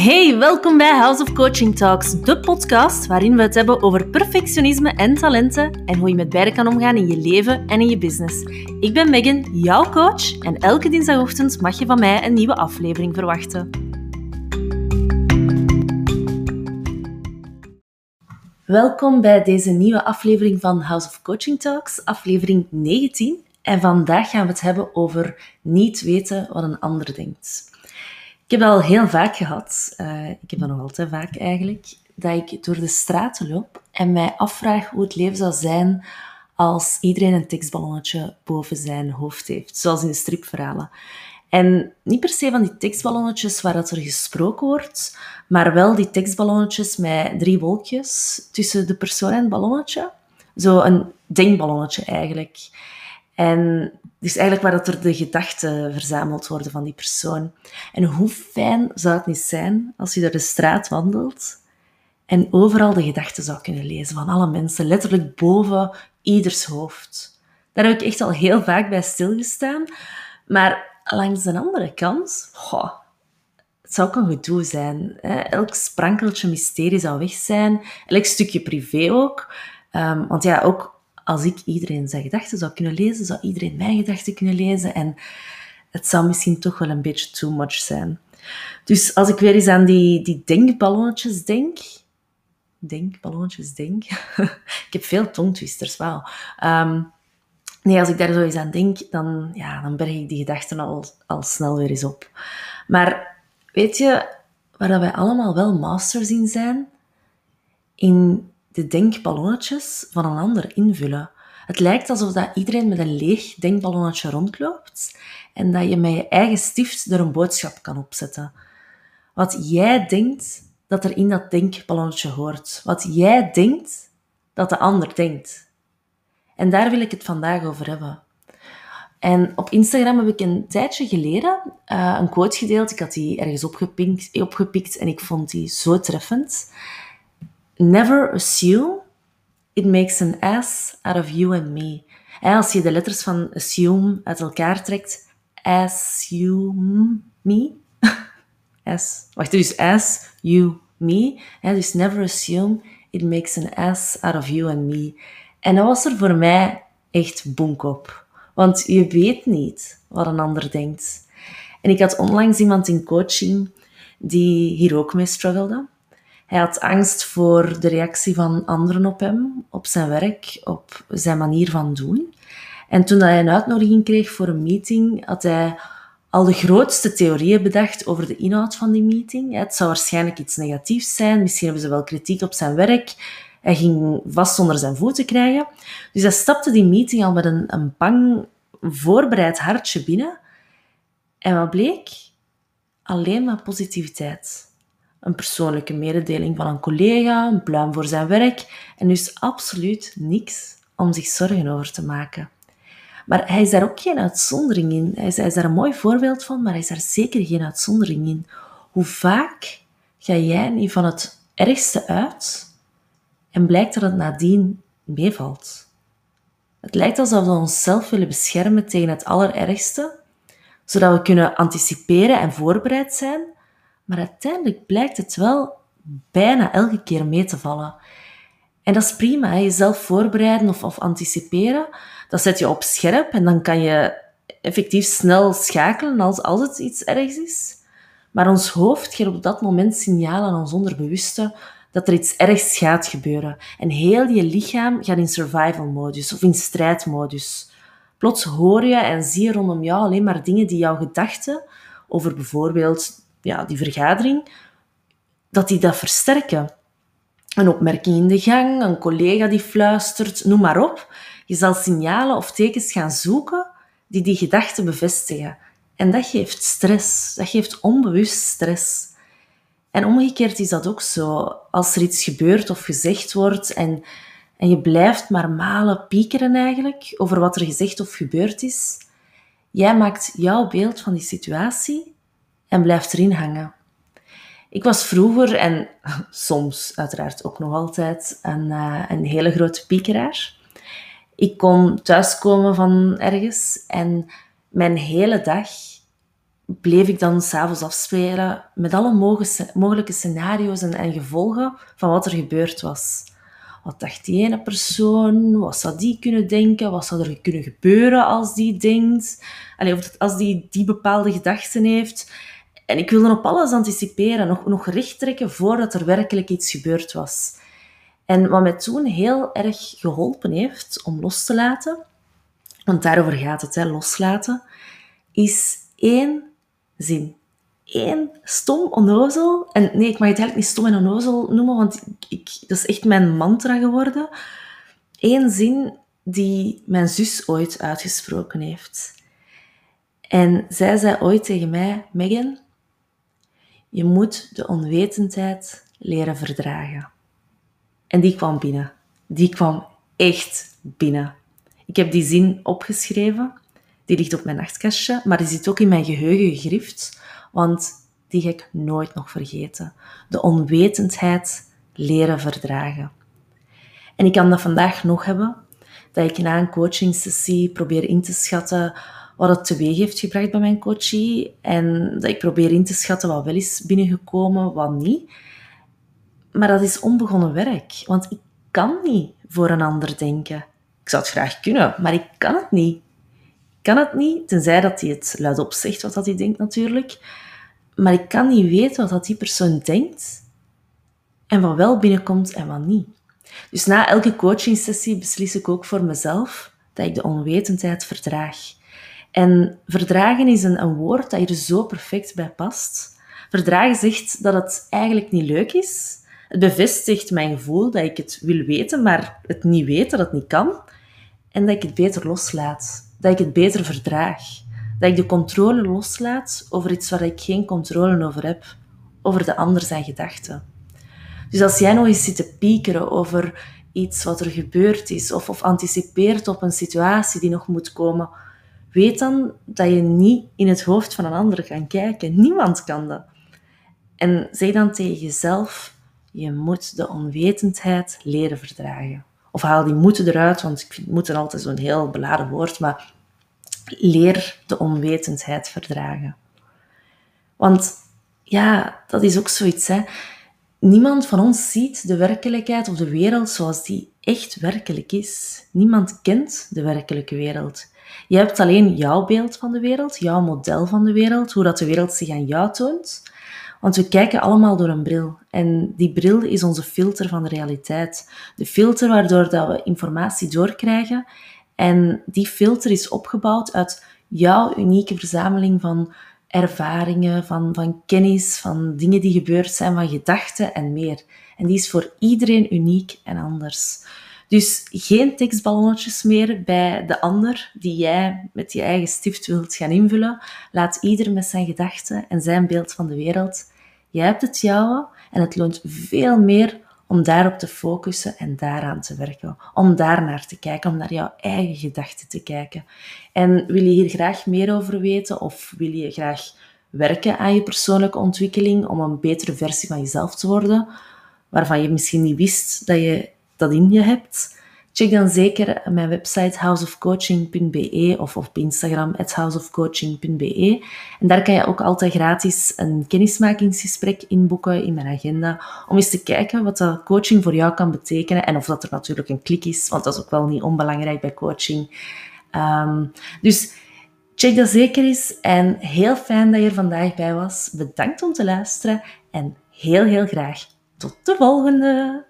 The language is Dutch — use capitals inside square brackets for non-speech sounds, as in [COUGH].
Hey, welkom bij House of Coaching Talks, de podcast waarin we het hebben over perfectionisme en talenten en hoe je met beide kan omgaan in je leven en in je business. Ik ben Megan, jouw coach, en elke dinsdagochtend mag je van mij een nieuwe aflevering verwachten. Welkom bij deze nieuwe aflevering van House of Coaching Talks, aflevering 19. En vandaag gaan we het hebben over niet weten wat een ander denkt. Ik heb dat al heel vaak gehad, uh, ik heb dat nog altijd vaak eigenlijk, dat ik door de straten loop en mij afvraag hoe het leven zou zijn als iedereen een tekstballonnetje boven zijn hoofd heeft, zoals in stripverhalen. En niet per se van die tekstballonnetjes waar dat er gesproken wordt, maar wel die tekstballonnetjes met drie wolkjes tussen de persoon en het ballonnetje. Zo een denkballonnetje eigenlijk. En dus eigenlijk waar dat er de gedachten verzameld worden van die persoon. En hoe fijn zou het niet zijn als je door de straat wandelt en overal de gedachten zou kunnen lezen van alle mensen, letterlijk boven ieders hoofd. Daar heb ik echt al heel vaak bij stilgestaan. Maar langs de andere kant, het zou ook een gedoe zijn. Elk sprankeltje mysterie zou weg zijn, elk stukje privé ook. Um, want ja, ook als ik iedereen zijn gedachten zou kunnen lezen, zou iedereen mijn gedachten kunnen lezen. En het zou misschien toch wel een beetje too much zijn. Dus als ik weer eens aan die, die denkballonnetjes denk... Denkballonnetjes denk... [LAUGHS] ik heb veel tongtwisters, wauw. Um, nee, als ik daar zo eens aan denk, dan, ja, dan berg ik die gedachten al, al snel weer eens op. Maar weet je, waar wij allemaal wel masters in zijn? In de denkballonnetjes van een ander invullen. Het lijkt alsof dat iedereen met een leeg denkballonnetje rondloopt en dat je met je eigen stift er een boodschap kan opzetten. Wat jij denkt dat er in dat denkballonnetje hoort. Wat jij denkt dat de ander denkt. En daar wil ik het vandaag over hebben. En op Instagram heb ik een tijdje geleden uh, een quote gedeeld. Ik had die ergens opgepikt en ik vond die zo treffend. Never assume it makes an ass out of you and me. Als je de letters van assume uit elkaar trekt, assume me. [LAUGHS] as, wacht, dus as, you, me. Dus never assume it makes an ass out of you and me. En dat was er voor mij echt bonk op. Want je weet niet wat een ander denkt. En ik had onlangs iemand in coaching die hier ook mee struggelde. Hij had angst voor de reactie van anderen op hem, op zijn werk, op zijn manier van doen. En toen hij een uitnodiging kreeg voor een meeting, had hij al de grootste theorieën bedacht over de inhoud van die meeting. Het zou waarschijnlijk iets negatiefs zijn, misschien hebben ze wel kritiek op zijn werk. Hij ging vast onder zijn voeten krijgen. Dus hij stapte die meeting al met een, een bang, voorbereid hartje binnen. En wat bleek? Alleen maar positiviteit een persoonlijke mededeling van een collega, een pluim voor zijn werk en dus absoluut niks om zich zorgen over te maken. Maar hij is daar ook geen uitzondering in. Hij is, hij is daar een mooi voorbeeld van, maar hij is daar zeker geen uitzondering in. Hoe vaak ga jij niet van het ergste uit en blijkt dat het nadien meevalt? Het lijkt alsof we onszelf willen beschermen tegen het allerergste, zodat we kunnen anticiperen en voorbereid zijn, maar uiteindelijk blijkt het wel bijna elke keer mee te vallen. En dat is prima, jezelf voorbereiden of, of anticiperen. Dat zet je op scherp en dan kan je effectief snel schakelen als, als het iets ergs is. Maar ons hoofd geeft op dat moment signalen aan ons onderbewuste dat er iets ergs gaat gebeuren. En heel je lichaam gaat in survival-modus of in strijdmodus. Plots hoor je en zie je rondom jou alleen maar dingen die jouw gedachten over bijvoorbeeld ja, die vergadering, dat die dat versterken. Een opmerking in de gang, een collega die fluistert, noem maar op. Je zal signalen of tekens gaan zoeken die die gedachten bevestigen. En dat geeft stress. Dat geeft onbewust stress. En omgekeerd is dat ook zo. Als er iets gebeurt of gezegd wordt en, en je blijft maar malen, piekeren eigenlijk over wat er gezegd of gebeurd is, jij maakt jouw beeld van die situatie en blijft erin hangen. Ik was vroeger, en [LAUGHS] soms uiteraard ook nog altijd, een, uh, een hele grote piekeraar. Ik kon thuiskomen van ergens en mijn hele dag bleef ik dan s'avonds afspelen met alle mogelijke scenario's en, en gevolgen van wat er gebeurd was. Wat dacht die ene persoon? Wat zou die kunnen denken? Wat zou er kunnen gebeuren als die denkt? Allee, of als die die bepaalde gedachten heeft. En ik wilde op alles anticiperen, nog, nog recht trekken voordat er werkelijk iets gebeurd was. En wat mij toen heel erg geholpen heeft om los te laten, want daarover gaat het, hè, loslaten, is één zin. Eén stom onnozel. En nee, ik mag het eigenlijk niet stom en onnozel noemen, want ik, dat is echt mijn mantra geworden. Eén zin die mijn zus ooit uitgesproken heeft. En zij zei ooit tegen mij, Megan, je moet de onwetendheid leren verdragen. En die kwam binnen. Die kwam echt binnen. Ik heb die zin opgeschreven. Die ligt op mijn nachtkastje, maar die zit ook in mijn geheugen gegrift, want die ga ik nooit nog vergeten. De onwetendheid leren verdragen. En ik kan dat vandaag nog hebben, dat ik na een coachingsessie probeer in te schatten wat het teweeg heeft gebracht bij mijn coachie en dat ik probeer in te schatten wat wel is binnengekomen, wat niet. Maar dat is onbegonnen werk, want ik kan niet voor een ander denken. Ik zou het graag kunnen, maar ik kan het niet. Ik kan het niet, tenzij dat hij het luidop zegt wat dat hij denkt natuurlijk. Maar ik kan niet weten wat die persoon denkt en wat wel binnenkomt en wat niet. Dus na elke coachingsessie beslis ik ook voor mezelf dat ik de onwetendheid verdraag. En verdragen is een, een woord dat hier zo perfect bij past. Verdragen zegt dat het eigenlijk niet leuk is, het bevestigt mijn gevoel dat ik het wil weten, maar het niet weten, dat het niet kan. En dat ik het beter loslaat. Dat ik het beter verdraag. Dat ik de controle loslaat over iets waar ik geen controle over heb. Over de ander zijn gedachten. Dus als jij nog eens zit te piekeren over iets wat er gebeurd is, of, of anticipeert op een situatie die nog moet komen, weet dan dat je niet in het hoofd van een ander kan kijken. Niemand kan dat. En zeg dan tegen jezelf, je moet de onwetendheid leren verdragen. Of haal die moeten eruit, want ik vind moeten altijd zo'n heel beladen woord, maar leer de onwetendheid verdragen. Want ja, dat is ook zoiets. Hè. Niemand van ons ziet de werkelijkheid of de wereld zoals die echt werkelijk is. Niemand kent de werkelijke wereld. Je hebt alleen jouw beeld van de wereld, jouw model van de wereld, hoe dat de wereld zich aan jou toont. Want we kijken allemaal door een bril. En die bril is onze filter van de realiteit. De filter waardoor dat we informatie doorkrijgen. En die filter is opgebouwd uit jouw unieke verzameling van ervaringen, van, van kennis, van dingen die gebeurd zijn, van gedachten en meer. En die is voor iedereen uniek en anders. Dus geen tekstballonnetjes meer bij de ander die jij met je eigen stift wilt gaan invullen. Laat ieder met zijn gedachten en zijn beeld van de wereld. Jij hebt het jouwe en het loont veel meer om daarop te focussen en daaraan te werken. Om daarnaar te kijken, om naar jouw eigen gedachten te kijken. En wil je hier graag meer over weten of wil je graag werken aan je persoonlijke ontwikkeling om een betere versie van jezelf te worden, waarvan je misschien niet wist dat je dat in je hebt? Check dan zeker mijn website houseofcoaching.be of op Instagram houseofcoaching.be. En daar kan je ook altijd gratis een kennismakingsgesprek inboeken in mijn agenda, om eens te kijken wat dat coaching voor jou kan betekenen en of dat er natuurlijk een klik is, want dat is ook wel niet onbelangrijk bij coaching. Ehm, dus check dat zeker eens en heel fijn dat je er vandaag bij was. Bedankt om te luisteren en heel heel graag tot de volgende!